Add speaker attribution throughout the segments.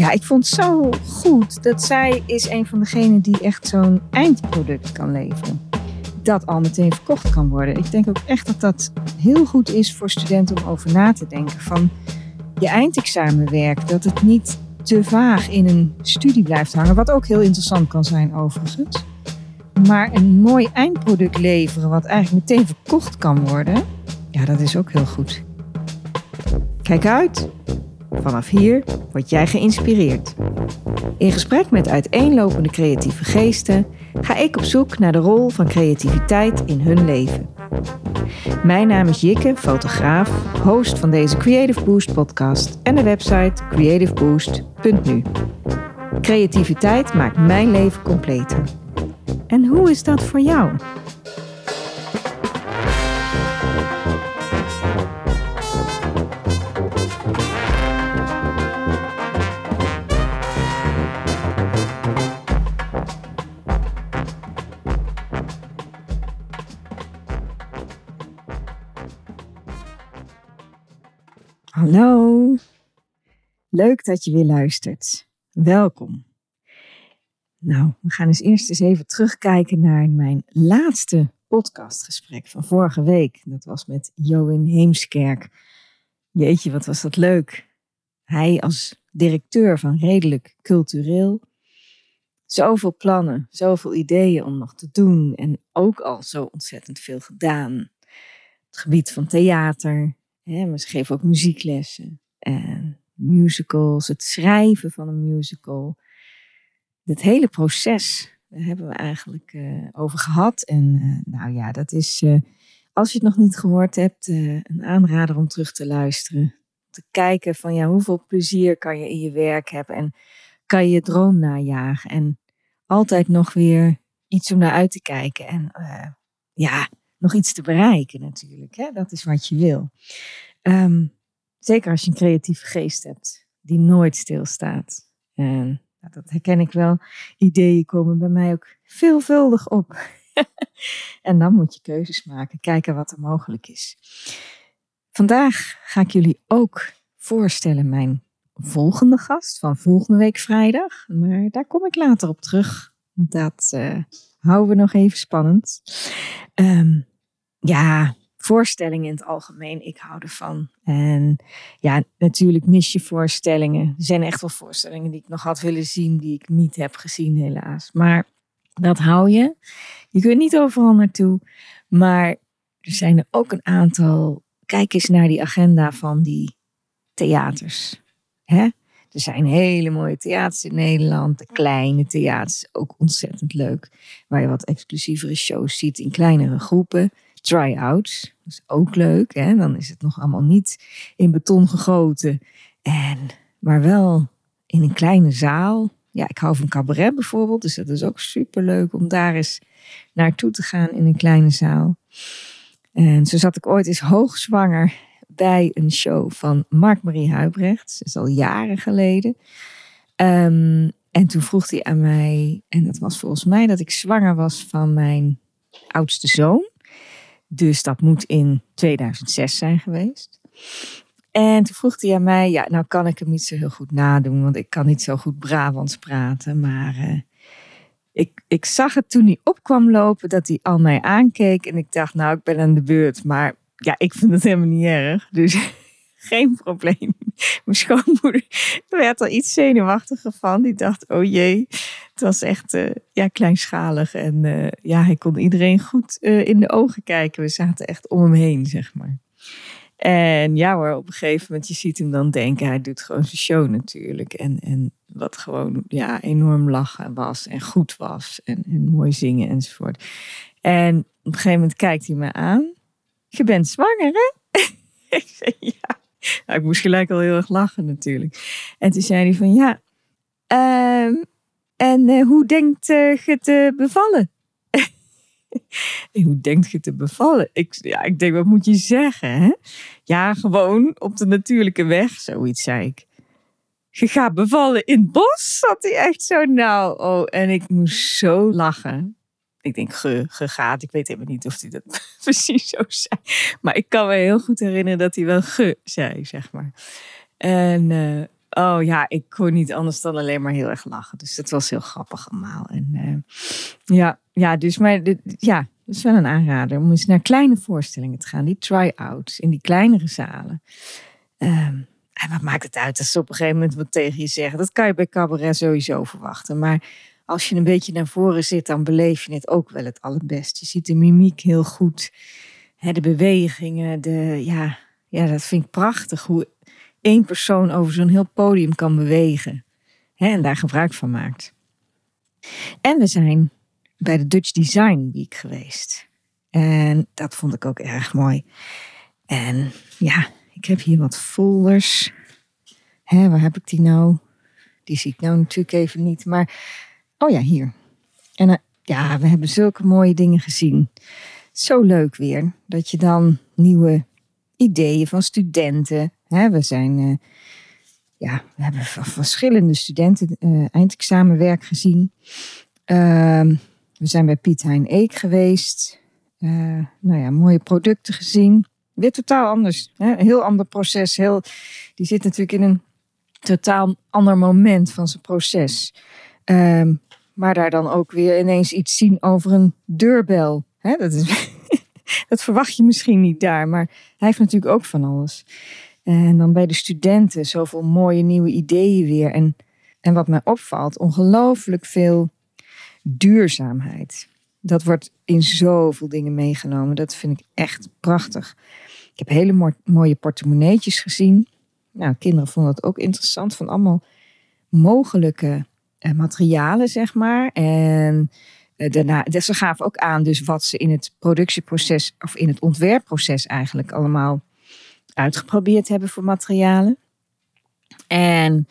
Speaker 1: ja, ik vond het zo goed dat zij is een van degenen die echt zo'n eindproduct kan leveren. Dat al meteen verkocht kan worden. Ik denk ook echt dat dat heel goed is voor studenten om over na te denken. Van je eindexamenwerk, dat het niet te vaag in een studie blijft hangen. Wat ook heel interessant kan zijn overigens. Maar een mooi eindproduct leveren wat eigenlijk meteen verkocht kan worden. Ja, dat is ook heel goed. Kijk uit. Vanaf hier word jij geïnspireerd. In gesprek met uiteenlopende creatieve geesten ga ik op zoek naar de rol van creativiteit in hun leven. Mijn naam is Jikke, fotograaf, host van deze Creative Boost podcast en de website creativeboost.nu. Creativiteit maakt mijn leven completer. En hoe is dat voor jou? Hallo, leuk dat je weer luistert. Welkom. Nou, we gaan eens eerst eens even terugkijken naar mijn laatste podcastgesprek van vorige week. Dat was met Johan Heemskerk. Jeetje, wat was dat leuk. Hij als directeur van Redelijk Cultureel. Zoveel plannen, zoveel ideeën om nog te doen en ook al zo ontzettend veel gedaan. Het gebied van theater, maar ze geven ook muzieklessen en musicals, het schrijven van een musical het hele proces, daar hebben we eigenlijk uh, over gehad. En uh, nou ja, dat is, uh, als je het nog niet gehoord hebt, een aanrader om terug te luisteren. Te kijken van ja, hoeveel plezier kan je in je werk hebben en kan je je droom najagen. En altijd nog weer iets om naar uit te kijken. En ja, nog iets te bereiken natuurlijk. Hè? Dat is wat je wil. Um, zeker als je een creatieve geest hebt die nooit stilstaat. En nou, dat herken ik wel. Ideeën komen bij mij ook veelvuldig op. en dan moet je keuzes maken, kijken wat er mogelijk is. Vandaag ga ik jullie ook voorstellen mijn volgende gast van volgende week vrijdag. Maar daar kom ik later op terug. Dat uh, houden we nog even spannend. Um, ja, voorstellingen in het algemeen. Ik hou ervan. En ja, natuurlijk mis je voorstellingen. Er zijn echt wel voorstellingen die ik nog had willen zien, die ik niet heb gezien, helaas. Maar dat hou je. Je kunt niet overal naartoe. Maar er zijn er ook een aantal. Kijk eens naar die agenda van die theaters. Hè? Er zijn hele mooie theaters in Nederland. De kleine theaters, ook ontzettend leuk. Waar je wat exclusievere shows ziet in kleinere groepen try-outs. Dat is ook leuk. Hè? Dan is het nog allemaal niet in beton gegoten. En, maar wel in een kleine zaal. Ja, ik hou van cabaret bijvoorbeeld. Dus dat is ook super leuk om daar eens naartoe te gaan in een kleine zaal. En zo zat ik ooit eens hoogzwanger bij een show van Mark-Marie Huibrecht. Dat is al jaren geleden. Um, en toen vroeg hij aan mij, en dat was volgens mij dat ik zwanger was van mijn oudste zoon. Dus dat moet in 2006 zijn geweest. En toen vroeg hij aan mij, ja, nou kan ik hem niet zo heel goed nadoen, want ik kan niet zo goed Brabants praten. Maar uh, ik, ik zag het toen hij opkwam lopen, dat hij al mij aankeek. En ik dacht, nou, ik ben aan de beurt. Maar ja, ik vind het helemaal niet erg. Dus geen probleem. Mijn schoonmoeder werd er iets zenuwachtiger van. Die dacht, oh jee, het was echt uh, ja, kleinschalig. En uh, ja, hij kon iedereen goed uh, in de ogen kijken. We zaten echt om hem heen, zeg maar. En ja hoor, op een gegeven moment, je ziet hem dan denken, hij doet gewoon zijn show natuurlijk. En, en wat gewoon ja, enorm lachen was en goed was. En, en mooi zingen enzovoort. En op een gegeven moment kijkt hij me aan. Je bent zwanger, hè? ik zei ja. Nou, ik moest gelijk al heel erg lachen natuurlijk. En toen zei hij van ja, uh, en uh, hoe denkt je te bevallen? hoe denkt je te bevallen? Ik, ja, ik denk, wat moet je zeggen? Hè? Ja, gewoon op de natuurlijke weg, zoiets zei ik. Je gaat bevallen in het bos, zat hij echt zo nou. Oh, en ik moest zo lachen. Ik denk, ge, gaat. Ik weet helemaal niet of hij dat precies zo zei. Maar ik kan me heel goed herinneren dat hij wel ge zei, zeg maar. En uh, Oh ja, ik kon niet anders dan alleen maar heel erg lachen. Dus dat was heel grappig allemaal. En uh, ja, ja, dus maar ja, dat is wel een aanrader om eens naar kleine voorstellingen te gaan. Die try-outs in die kleinere zalen. Um, en wat maakt het uit als ze op een gegeven moment wat tegen je zeggen? Dat kan je bij cabaret sowieso verwachten. Maar als je een beetje naar voren zit, dan beleef je het ook wel het allerbest. Je ziet de mimiek heel goed. de bewegingen, de, ja, ja, dat vind ik prachtig. Hoe één persoon over zo'n heel podium kan bewegen. en daar gebruik van maakt. En we zijn bij de Dutch Design Week geweest. En dat vond ik ook erg mooi. En ja, ik heb hier wat folders. Hè, waar heb ik die nou? Die zie ik nou natuurlijk even niet. Maar, oh ja, hier. En uh, ja, we hebben zulke mooie dingen gezien. Zo leuk weer. Dat je dan nieuwe ideeën van studenten. Hè, we zijn, uh, ja, we hebben van verschillende studenten uh, eindexamenwerk gezien. Ehm, we zijn bij Piet Hein Eek geweest. nou ja, mooie producten gezien weer totaal anders. Hè? Een heel ander proces. Heel, die zit natuurlijk in een totaal ander moment van zijn proces. Ehm, maar daar dan ook weer ineens iets zien over een deurbel. Dat, is, dat verwacht je misschien niet daar, maar hij heeft natuurlijk ook van alles. En dan bij de studenten zoveel mooie nieuwe ideeën weer. En, en wat mij opvalt, ongelooflijk veel duurzaamheid. Dat wordt in zoveel dingen meegenomen. Dat vind ik echt prachtig. Ik heb hele mooie portemonneetjes gezien. Nou, kinderen vonden dat ook interessant. Van allemaal mogelijke materialen, zeg maar. En eh, daarna, dus ze gaven ook aan dus wat ze in het productieproces of in het ontwerpproces eigenlijk allemaal uitgeprobeerd hebben voor materialen. En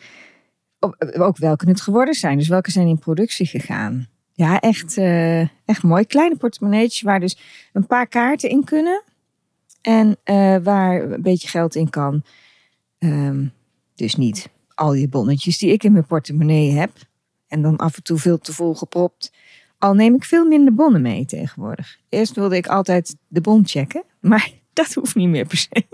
Speaker 1: ook welke het geworden zijn. Dus welke zijn in productie gegaan. Ja, echt, echt mooi. Kleine portemonneetjes waar dus een paar kaarten in kunnen. En waar een beetje geld in kan. Um, dus niet al die bonnetjes die ik in mijn portemonnee heb. En dan af en toe veel te vol gepropt. Al neem ik veel minder bonnen mee tegenwoordig. Eerst wilde ik altijd de bon checken. Maar dat hoeft niet meer per se.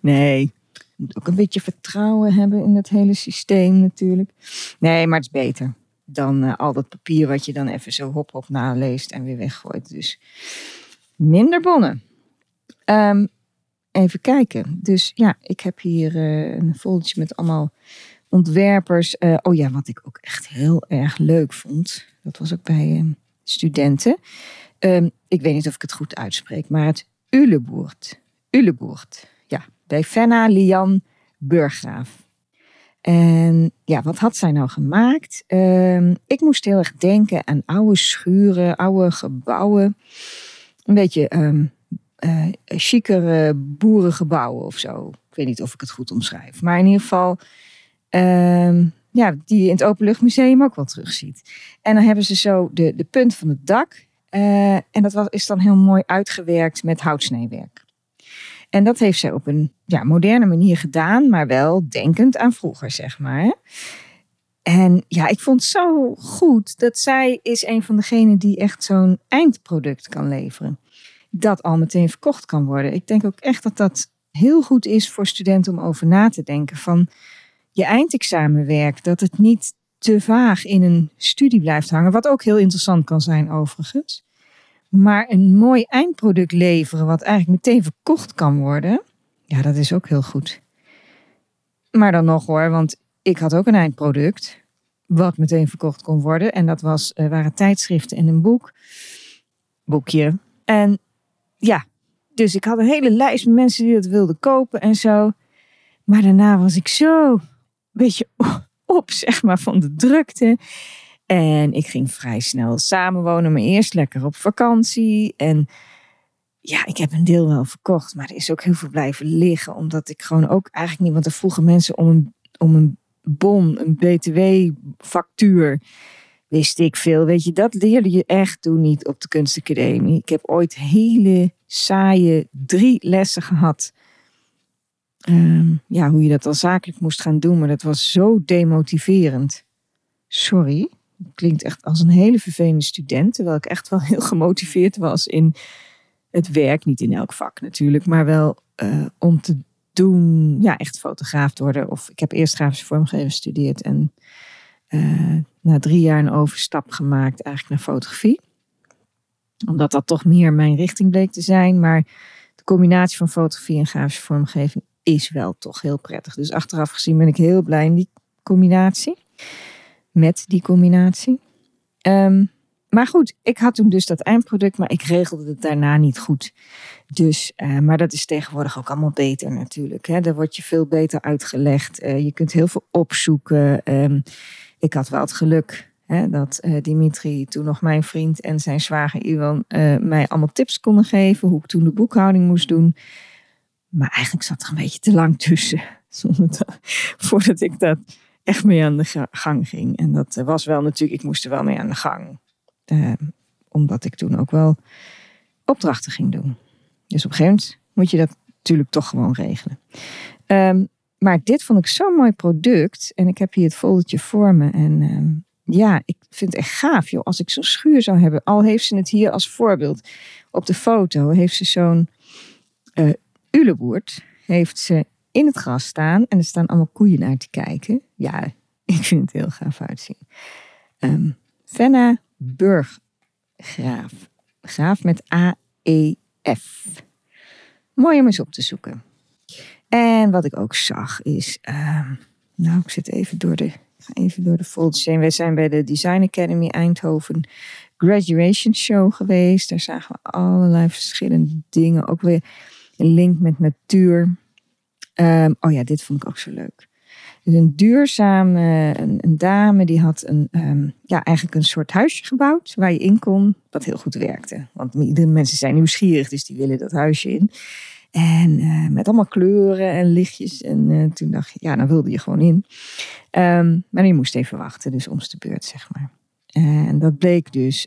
Speaker 1: nee, moet ook een beetje vertrouwen hebben in het hele systeem natuurlijk. Nee, maar het is beter dan uh, al dat papier wat je dan even zo hop hop naleest en weer weggooit. Dus minder bonnen. Um, even kijken. Dus ja, ik heb hier uh, een foldertje met allemaal ontwerpers. Uh, oh ja, wat ik ook echt heel erg leuk vond. Dat was ook bij uh, studenten. Um, ik weet niet of ik het goed uitspreek, maar het Uleboert. Uleboert. Ja, bij Fenna Lian Burggraaf. En ja, wat had zij nou gemaakt? Um, ik moest heel erg denken aan oude schuren, oude gebouwen. Een beetje um, chicere boerengebouwen of zo. Ik weet niet of ik het goed omschrijf. Maar in ieder geval, um, ja, die je in het Openluchtmuseum ook wel terugziet. En dan hebben ze zo de, de punt van het dak. Uh, en dat was, is dan heel mooi uitgewerkt met houtsnijwerk. En dat heeft zij op een ja, moderne manier gedaan, maar wel denkend aan vroeger, zeg maar. En ja, ik vond het zo goed dat zij is een van degenen die echt zo'n eindproduct kan leveren. Dat al meteen verkocht kan worden. Ik denk ook echt dat dat heel goed is voor studenten om over na te denken van je eindexamenwerk. Dat het niet te vaag in een studie blijft hangen. Wat ook heel interessant kan zijn overigens. Maar een mooi eindproduct leveren, wat eigenlijk meteen verkocht kan worden, ja, dat is ook heel goed. Maar dan nog hoor, want ik had ook een eindproduct, wat meteen verkocht kon worden. En dat was, uh, waren tijdschriften en een boek, boekje. En ja, dus ik had een hele lijst mensen die dat wilden kopen en zo. Maar daarna was ik zo beetje op, zeg maar, van de drukte. En ik ging vrij snel samenwonen, maar eerst lekker op vakantie. En ja, ik heb een deel wel verkocht, maar er is ook heel veel blijven liggen. Omdat ik gewoon ook eigenlijk niet, want er vroegen mensen om een, om een bon, een btw-factuur. Wist ik veel. Weet je, dat leerde je echt toen niet op de kunstacademie. Ik heb ooit hele saaie drie lessen gehad. Um, ja, hoe je dat dan zakelijk moest gaan doen, maar dat was zo demotiverend. Sorry klinkt echt als een hele vervelende student. Terwijl ik echt wel heel gemotiveerd was in het werk. Niet in elk vak natuurlijk, maar wel uh, om te toen ja, echt fotograaf worden. Of ik heb eerst grafische vormgeving gestudeerd en uh, na drie jaar een overstap gemaakt eigenlijk naar fotografie. Omdat dat toch meer mijn richting bleek te zijn. Maar de combinatie van fotografie en grafische vormgeving is wel toch heel prettig. Dus achteraf gezien ben ik heel blij in die combinatie. Met die combinatie. Ehm, maar goed, ik had toen dus dat eindproduct, maar ik regelde het daarna niet goed. Dus, uh, maar dat is tegenwoordig ook allemaal beter natuurlijk. Hè? Daar wordt je veel beter uitgelegd. Uh, je kunt heel veel opzoeken. Um, ik had wel het geluk hè, dat uh, Dimitri, toen nog mijn vriend en zijn zwager Iwan, mij allemaal tips konden geven hoe ik toen de boekhouding moest doen. Maar eigenlijk zat er een beetje te lang tussen. voordat ik dat echt mee aan de gang ging. En dat was wel natuurlijk, ik moest er wel mee aan de gang. Uh, omdat ik toen ook wel opdrachten ging doen. Dus op een gegeven moment moet je dat natuurlijk toch gewoon regelen. Um, maar dit vond ik zo'n mooi product. En ik heb hier het foldertje voor me. En um, ja, ik vind het echt gaaf, joh. Als ik zo'n schuur zou hebben. Al heeft ze het hier als voorbeeld. Op de foto heeft ze zo'n uh, uleboert. Heeft ze in het gras staan. En er staan allemaal koeien naar te kijken. Ja, ik vind het heel gaaf uitzien. Um, Venna Burggraaf. Graaf met A-E-F. Mooi om eens op te zoeken. En wat ik ook zag is, uh, nou ik zit even door de, even door de folders heen. Zijn bij de Design Academy Eindhoven graduation show geweest. Daar zagen we allerlei verschillende dingen. Ook weer een link met natuur. Um, oh ja, dit vond ik ook zo leuk. Dus een duurzame een, dame die had een, um, ja, eigenlijk een soort huisje gebouwd waar je in kon, wat heel goed werkte. Want de mensen zijn nieuwsgierig, dus die willen dat huisje in. En uh, met allemaal kleuren en lichtjes. En uh, toen dacht je, ja, dan wilde je gewoon in. Um, maar je moest even wachten, dus om de beurt, zeg maar. En dat bleek dus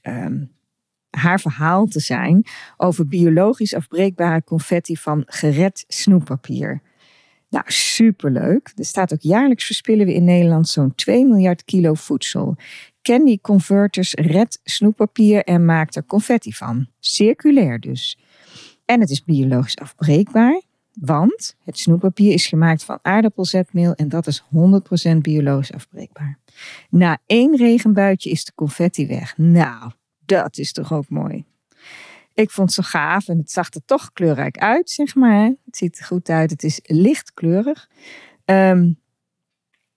Speaker 1: haar verhaal te zijn over biologisch afbreekbare confetti van gered snoeppapier. Nou, superleuk. Er staat ook jaarlijks verspillen we in Nederland zo'n 2 miljard kilo voedsel. Candy Converters redt snoeppapier en maakt er confetti van. Circulair dus. En het is biologisch afbreekbaar, want het snoeppapier is gemaakt van aardappelzetmeel en dat is 100% biologisch afbreekbaar. Na één regenbuitje is de confetti weg. Nou, dat is toch ook mooi. Ik vond zo gaaf en het zag er toch kleurrijk uit, zeg maar. Het ziet er goed uit. Het is lichtkleurig. Um,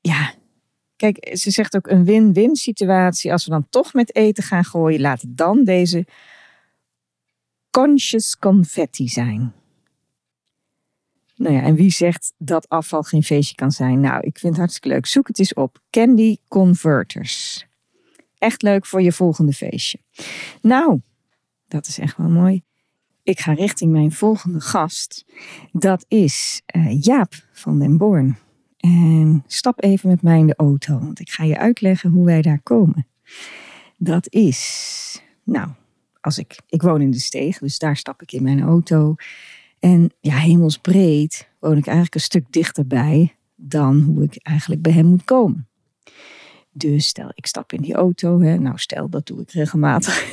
Speaker 1: ja, kijk, ze zegt ook een win-win situatie. Als we dan toch met eten gaan gooien, laat dan deze conscious confetti zijn. Nou ja, en wie zegt dat afval geen feestje kan zijn? Nou, ik vind het hartstikke leuk. Zoek het eens op. Candy Converters. Echt leuk voor je volgende feestje. Nou, dat is echt wel mooi. Ik ga richting mijn volgende gast. Dat is uh, Jaap van den Born. En stap even met mij in de auto, want ik ga je uitleggen hoe wij daar komen. Dat is, nou, als ik, ik woon in de steeg, dus daar stap ik in mijn auto. En ja, hemelsbreed woon ik eigenlijk een stuk dichterbij dan hoe ik eigenlijk bij hem moet komen. Dus stel, ik stap in die auto. Hè. Nou, stel, dat doe ik regelmatig.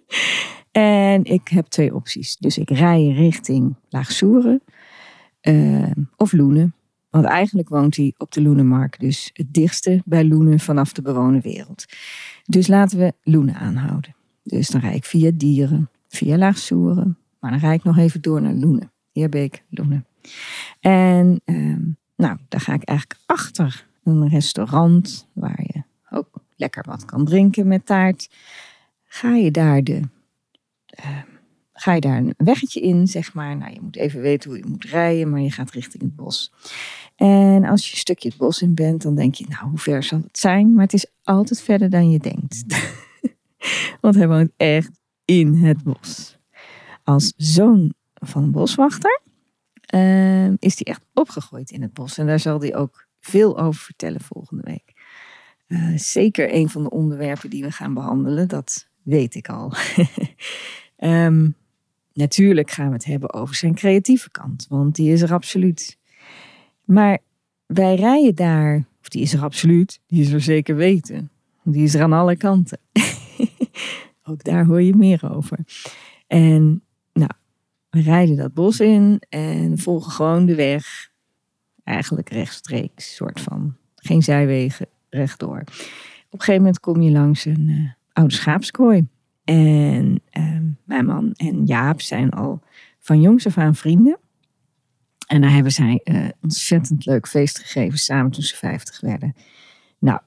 Speaker 1: en ik heb twee opties. Dus ik rij richting Laagsoeren uh, of Loenen. Want eigenlijk woont hij op de Loenenmarkt. Dus het dichtste bij Loenen vanaf de bewoonde wereld. Dus laten we Loenen aanhouden. Dus dan rijd ik via Dieren, via Laagsoeren. Maar dan rijd ik nog even door naar Loenen. Heerbeek, Loenen. En uh, nou, daar ga ik eigenlijk achter een restaurant waar je ook lekker wat kan drinken met taart. Ga je daar de uh, ga je daar een weggetje in, zeg maar. Nou, je moet even weten hoe je moet rijden, maar je gaat richting het bos. En als je een stukje het bos in bent, dan denk je, nou, hoe ver zal het zijn? Maar het is altijd verder dan je denkt. Want hij woont echt in het bos. Als zoon van een boswachter uh, is hij echt opgegroeid in het bos. En daar zal hij ook veel over vertellen volgende week. Uh, zeker een van de onderwerpen die we gaan behandelen, dat weet ik al. um, natuurlijk gaan we het hebben over zijn creatieve kant, want die is er absoluut. Maar wij rijden daar, of die is er absoluut, die is er zeker weten. Die is er aan alle kanten. Ook daar hoor je meer over. En nou, we rijden dat bos in en volgen gewoon de weg. Eigenlijk rechtstreeks, soort van. Geen zijwegen, rechtdoor. Op een gegeven moment kom je langs een uh, oude schaapskooi. En uh, mijn man en Jaap zijn al van jongs af aan vrienden. En daar hebben zij uh, ontzettend leuk feest gegeven samen toen ze 50 werden. Nou,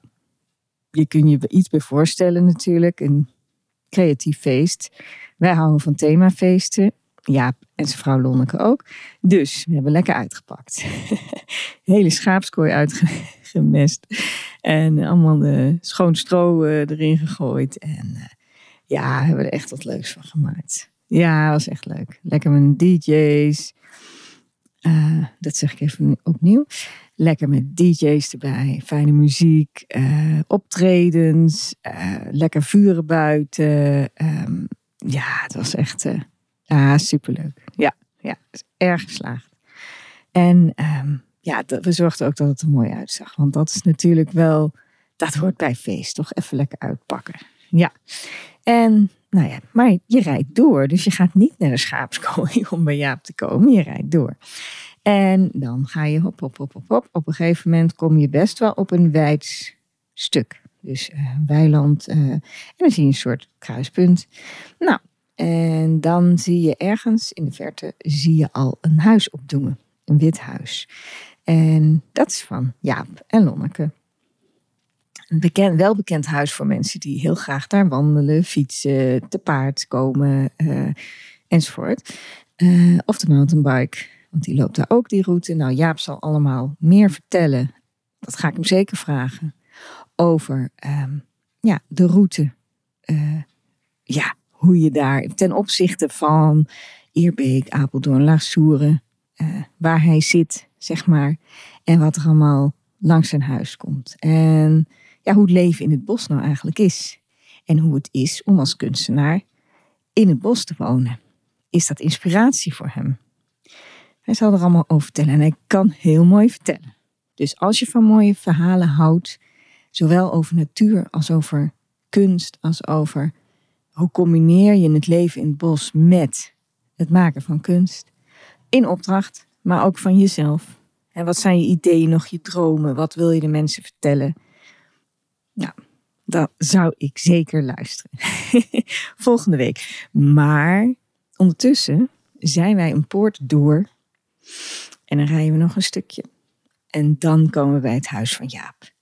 Speaker 1: je kunt je iets bij voorstellen natuurlijk. Een creatief feest. Wij houden van themafeesten. Ja, en zijn vrouw Lonneke ook. Dus we hebben lekker uitgepakt. Hele schaapskooi uitgemest. En allemaal de schoon stro eh, erin gegooid. En uh, ja, we hebben er echt wat leuks van gemaakt. Ja, was echt leuk. Lekker met DJ's. Uh, dat zeg ik even opnieuw. Lekker met DJ's erbij, fijne muziek, optredens, lekker vuren buiten. Um, ja, het was echt uh, superleuk. Ja, ja, erg geslaagd. En um, ja, we zorgden ook dat het er mooi uitzag. Want dat is natuurlijk wel, dat hoort bij feest, toch? Even lekker uitpakken. Ja. En nou ja, maar je rijdt door. Dus je gaat niet naar de schaapskooi om bij Jaap te komen. Je rijdt door. En dan ga je hop, hop, hop, hop, hop. Op een gegeven moment kom je best wel op een wijd stuk. Dus uh, weiland. Uh, en dan zie je een soort kruispunt. Nou, en dan zie je ergens in de verte zie je al een huis opdoemen. Een wit huis. En dat is van Jaap en Lonneke. Een bekend, welbekend huis voor mensen die heel graag daar wandelen, fietsen, te paard komen uh, enzovoort. of de mountainbike. Want die loopt daar ook die route. Nou, Jaap zal allemaal meer vertellen. Dat ga ik hem zeker vragen. Over um, ja, de route. Uh, ja, hoe je daar ten opzichte van Eerbeek, Apeldoorn, Laagsoeren, uh, waar hij zit, zeg maar. En wat er allemaal langs zijn huis komt. En ja, hoe het leven in het bos nou eigenlijk is. En hoe het is om als kunstenaar in het bos te wonen. Is dat inspiratie voor hem? Hij zal er allemaal over vertellen en hij kan heel mooi vertellen. Dus als je van mooie verhalen houdt, zowel over natuur als over kunst, als over hoe combineer je het leven in het bos met het maken van kunst, in opdracht, maar ook van jezelf. En wat zijn je ideeën nog, je dromen? Wat wil je de mensen vertellen? Nou, dan zou ik zeker luisteren. Volgende week. Maar ondertussen zijn wij een poort door en dan rijden we nog een stukje. En dan komen we bij het huis van Jaap.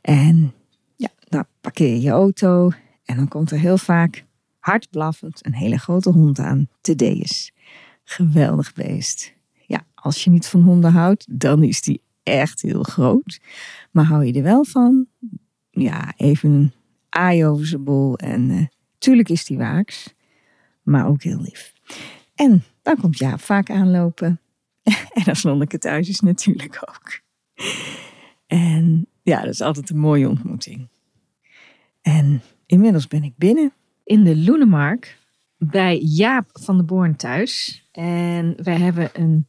Speaker 1: En ja, dan parkeer je je auto. En dan komt er heel vaak hard blaffend een hele grote hond aan. Tedeus. Geweldig beest. Ja, als je niet van honden houdt, dan is die echt heel groot. Maar hou je er wel van? Ja, even een aai over zijn bol. En uh, tuurlijk is die waaks. Maar ook heel lief. En dan komt Jaap vaak aanlopen. en als Lonneke thuis is natuurlijk ook. En ja, dat is altijd een mooie ontmoeting. En inmiddels ben ik binnen in de Loenemark bij Jaap van de Born thuis. En wij hebben een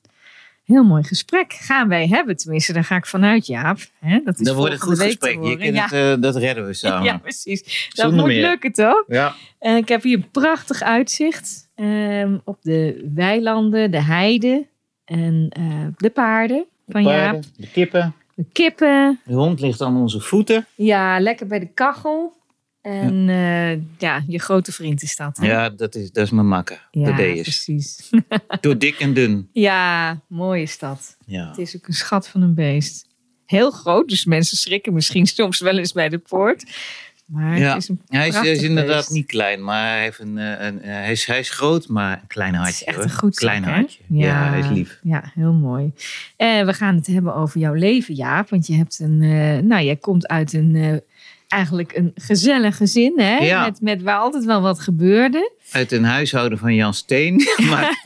Speaker 1: heel mooi gesprek. Gaan wij hebben, tenminste, daar ga ik vanuit, Jaap. He,
Speaker 2: dat is dat wordt een goed gesprek. Je ja. het, uh, dat redden we samen.
Speaker 1: Ja, precies. Dat moet meer. lukken, toch?
Speaker 2: Ja.
Speaker 1: En ik heb hier een prachtig uitzicht um, op de weilanden, de heide en uh, de paarden van de paarden, Jaap.
Speaker 2: De kippen.
Speaker 1: De kippen.
Speaker 2: De hond ligt aan onze voeten.
Speaker 1: Ja, lekker bij de kachel. En ja, uh, ja je grote vriend is dat. Hè?
Speaker 2: Ja, dat is, dat is mijn makker.
Speaker 1: Ja,
Speaker 2: is.
Speaker 1: precies.
Speaker 2: Door dik en dun.
Speaker 1: Ja, mooi is dat.
Speaker 2: Ja.
Speaker 1: Het is ook een schat van een beest. Heel groot, dus mensen schrikken misschien soms wel eens bij de poort. Maar
Speaker 2: ja.
Speaker 1: het is een
Speaker 2: hij is, hij is inderdaad
Speaker 1: beest.
Speaker 2: niet klein, maar hij, heeft een, een, een, hij, is, hij is groot, maar een klein hartje.
Speaker 1: Het is echt
Speaker 2: hoor.
Speaker 1: een goed
Speaker 2: klein
Speaker 1: zak,
Speaker 2: hartje. Ja. ja, hij is lief.
Speaker 1: Ja, heel mooi. We gaan het hebben over jouw leven, Jaap. Want je hebt een, uh, nou, jij komt uit een, eigenlijk een gezellig gezin, hè?
Speaker 2: Ja.
Speaker 1: Met, met waar altijd wel wat gebeurde.
Speaker 2: Uit een huishouden van Jan Steen. maar,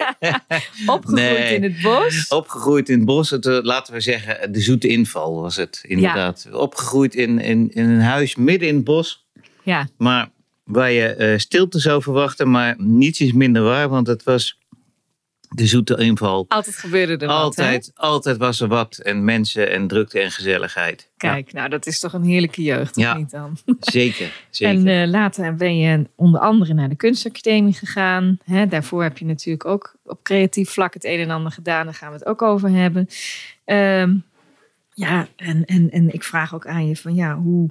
Speaker 1: Opgegroeid
Speaker 2: Nee.
Speaker 1: in het bos.
Speaker 2: opgegroeid in het bos. Het, eh, laten we zeggen, de zoete inval was het inderdaad. Opgegroeid in, in, in een huis midden in het bos.
Speaker 1: Ja,
Speaker 2: Maar waar je eh, stilte zou verwachten, maar niets is minder waar. Want het was de zoete inval.
Speaker 1: Altijd gebeurde er
Speaker 2: altijd,
Speaker 1: wat,
Speaker 2: Altijd was er wat. En mensen en drukte en gezelligheid.
Speaker 1: Kijk, nou dat is toch een heerlijke jeugd, of niet dan?
Speaker 2: Zeker, zeker.
Speaker 1: En uh, later ben je onder andere naar de kunstacademie gegaan. Hè, daarvoor heb je natuurlijk ook op creatief vlak het een en ander gedaan. Daar gaan we het ook over hebben. Um, ja, en, en, en ik vraag ook aan je van ja, hoe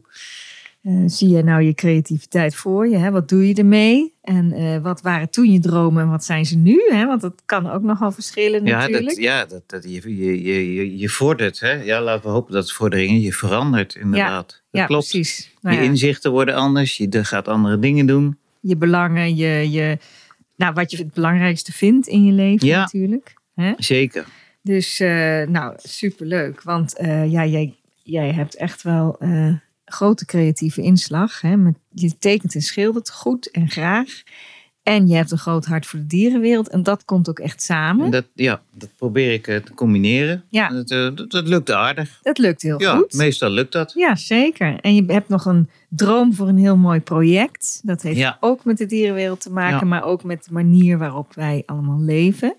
Speaker 1: uh, zie je nou je creativiteit voor je? Hè? Wat doe je ermee? En uh, wat waren toen je dromen en wat zijn ze nu? Hè? Want dat kan ook nogal verschillen
Speaker 2: ja,
Speaker 1: natuurlijk.
Speaker 2: Dat, ja, dat, dat, je, je, je, je vordert. Hè? Ja, laten we hopen dat vorderingen je verandert inderdaad. Ja, dat
Speaker 1: ja
Speaker 2: klopt.
Speaker 1: precies.
Speaker 2: Nou, je inzichten worden anders. Je gaat andere dingen doen.
Speaker 1: Je belangen, je, je, nou, wat je het belangrijkste vindt in je leven
Speaker 2: ja,
Speaker 1: natuurlijk. Hè?
Speaker 2: Zeker.
Speaker 1: Dus uh, nou, superleuk. Want ja, jij, jij hebt echt wel grote creatieve inslag. Hè, met, je tekent en schildert goed en graag. En je hebt een groot hart voor de dierenwereld. En dat komt ook echt samen.
Speaker 2: Dat, ja, dat probeer ik te combineren.
Speaker 1: Ja.
Speaker 2: Dat, dat, dat lukt aardig.
Speaker 1: Dat lukt heel
Speaker 2: ja,
Speaker 1: goed.
Speaker 2: meestal lukt dat.
Speaker 1: Ja, zeker. En je hebt nog een droom voor een heel mooi project. Dat heeft
Speaker 2: ja.
Speaker 1: ook met de dierenwereld te maken.
Speaker 2: Ja.
Speaker 1: Maar ook met de manier waarop wij allemaal leven.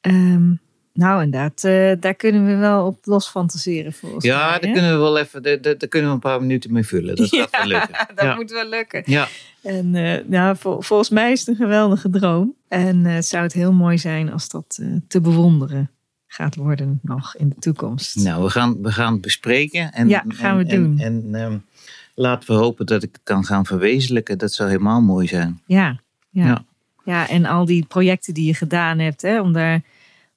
Speaker 1: Um, nou, inderdaad, uh, daar kunnen we wel op los fantaseren volgens
Speaker 2: ja,
Speaker 1: mij.
Speaker 2: daar kunnen we wel even, daar, daar, kunnen we een paar minuten mee vullen. Dat gaat wel lukken.
Speaker 1: dat
Speaker 2: ja.
Speaker 1: moet wel lukken.
Speaker 2: Ja.
Speaker 1: En uh, nou, vol, volgens mij is het een geweldige droom. En uh, het zou het heel mooi zijn als dat te bewonderen gaat worden nog in de toekomst.
Speaker 2: Nou, we gaan, we gaan het bespreken. En,
Speaker 1: ja, gaan we
Speaker 2: en,
Speaker 1: doen.
Speaker 2: En, en um, laten we hopen dat ik het kan gaan verwezenlijken. Dat zou helemaal mooi zijn.
Speaker 1: Ja, ja.
Speaker 2: Ja.
Speaker 1: ja en al die projecten die je gedaan hebt, hè, om daar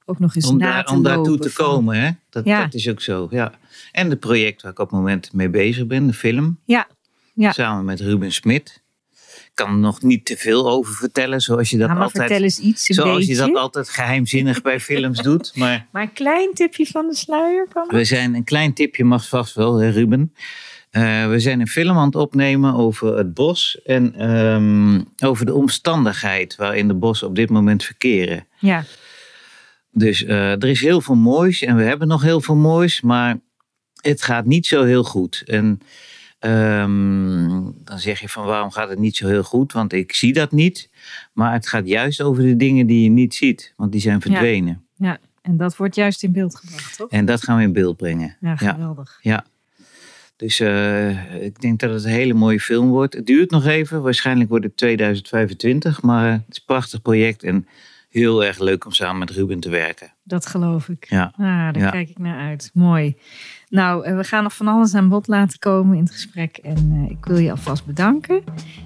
Speaker 1: ook nog eens
Speaker 2: om,
Speaker 1: na
Speaker 2: daar,
Speaker 1: te
Speaker 2: om daartoe te
Speaker 1: van-
Speaker 2: komen. Hè? Dat,
Speaker 1: Ja.
Speaker 2: dat is ook zo. Ja. En het project waar ik op het moment mee bezig ben, de film.
Speaker 1: Ja, ja.
Speaker 2: Samen met Ruben Smit. Ik kan er nog niet te veel over vertellen, zoals je dat
Speaker 1: Nou, maar
Speaker 2: altijd.
Speaker 1: vertel eens iets, een
Speaker 2: Zoals
Speaker 1: beetje.
Speaker 2: je dat altijd geheimzinnig bij films doet. Maar
Speaker 1: Maar een klein tipje van de sluier kan
Speaker 2: we zijn een klein tipje, mag vast wel, hè, Ruben. Eh, we zijn een film aan het opnemen over het bos en ehm, over de omstandigheid waarin de bossen op dit moment verkeren.
Speaker 1: Ja,
Speaker 2: Dus eh, er is heel veel moois en we hebben nog heel veel moois, maar het gaat niet zo heel goed. En ehm, dan zeg je van waarom gaat het niet zo heel goed? Want ik zie dat niet. Maar het gaat juist over de dingen die je niet ziet, want die zijn verdwenen.
Speaker 1: ja. En dat wordt juist in beeld gebracht, toch?
Speaker 2: En dat gaan we in beeld brengen.
Speaker 1: Ja,
Speaker 2: Ja.
Speaker 1: geweldig.
Speaker 2: Ja. Dus eh, ik denk dat het een hele mooie film wordt. Het duurt nog even. Waarschijnlijk wordt het 2025. Maar het is een prachtig project. En heel erg leuk om samen met Ruben te werken.
Speaker 1: Dat geloof ik.
Speaker 2: Ja.
Speaker 1: Ah, daar
Speaker 2: Ja.
Speaker 1: kijk ik naar uit. Mooi. Nou, eh, we gaan nog van alles aan bod laten komen in het gesprek. En eh, ik wil je alvast bedanken.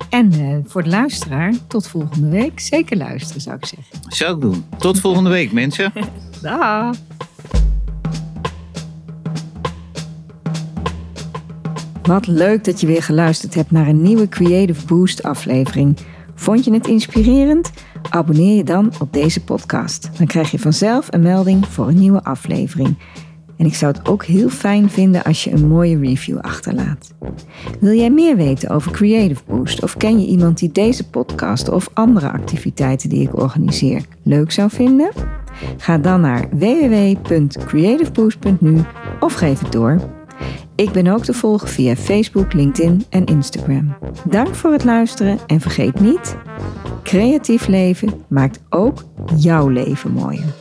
Speaker 1: En eh, voor de luisteraar, tot volgende week. Zeker luisteren, zou ik zeggen.
Speaker 2: Zou ik doen. Tot volgende week, mensen.
Speaker 1: Dag. Wat leuk dat je weer geluisterd hebt naar een nieuwe Creative Boost aflevering. Vond je het inspirerend? Abonneer je dan op deze podcast. Dan krijg je vanzelf een melding voor een nieuwe aflevering. En ik zou het ook heel fijn vinden als je een mooie review achterlaat. Wil jij meer weten over Creative Boost of ken je iemand die deze podcast of andere activiteiten die ik organiseer leuk zou vinden? Ga dan naar www.creativeboost.nu of geef het door. Ik ben ook te volgen via Facebook, LinkedIn en Instagram. Dank voor het luisteren en vergeet niet: creatief leven maakt ook jouw leven mooier.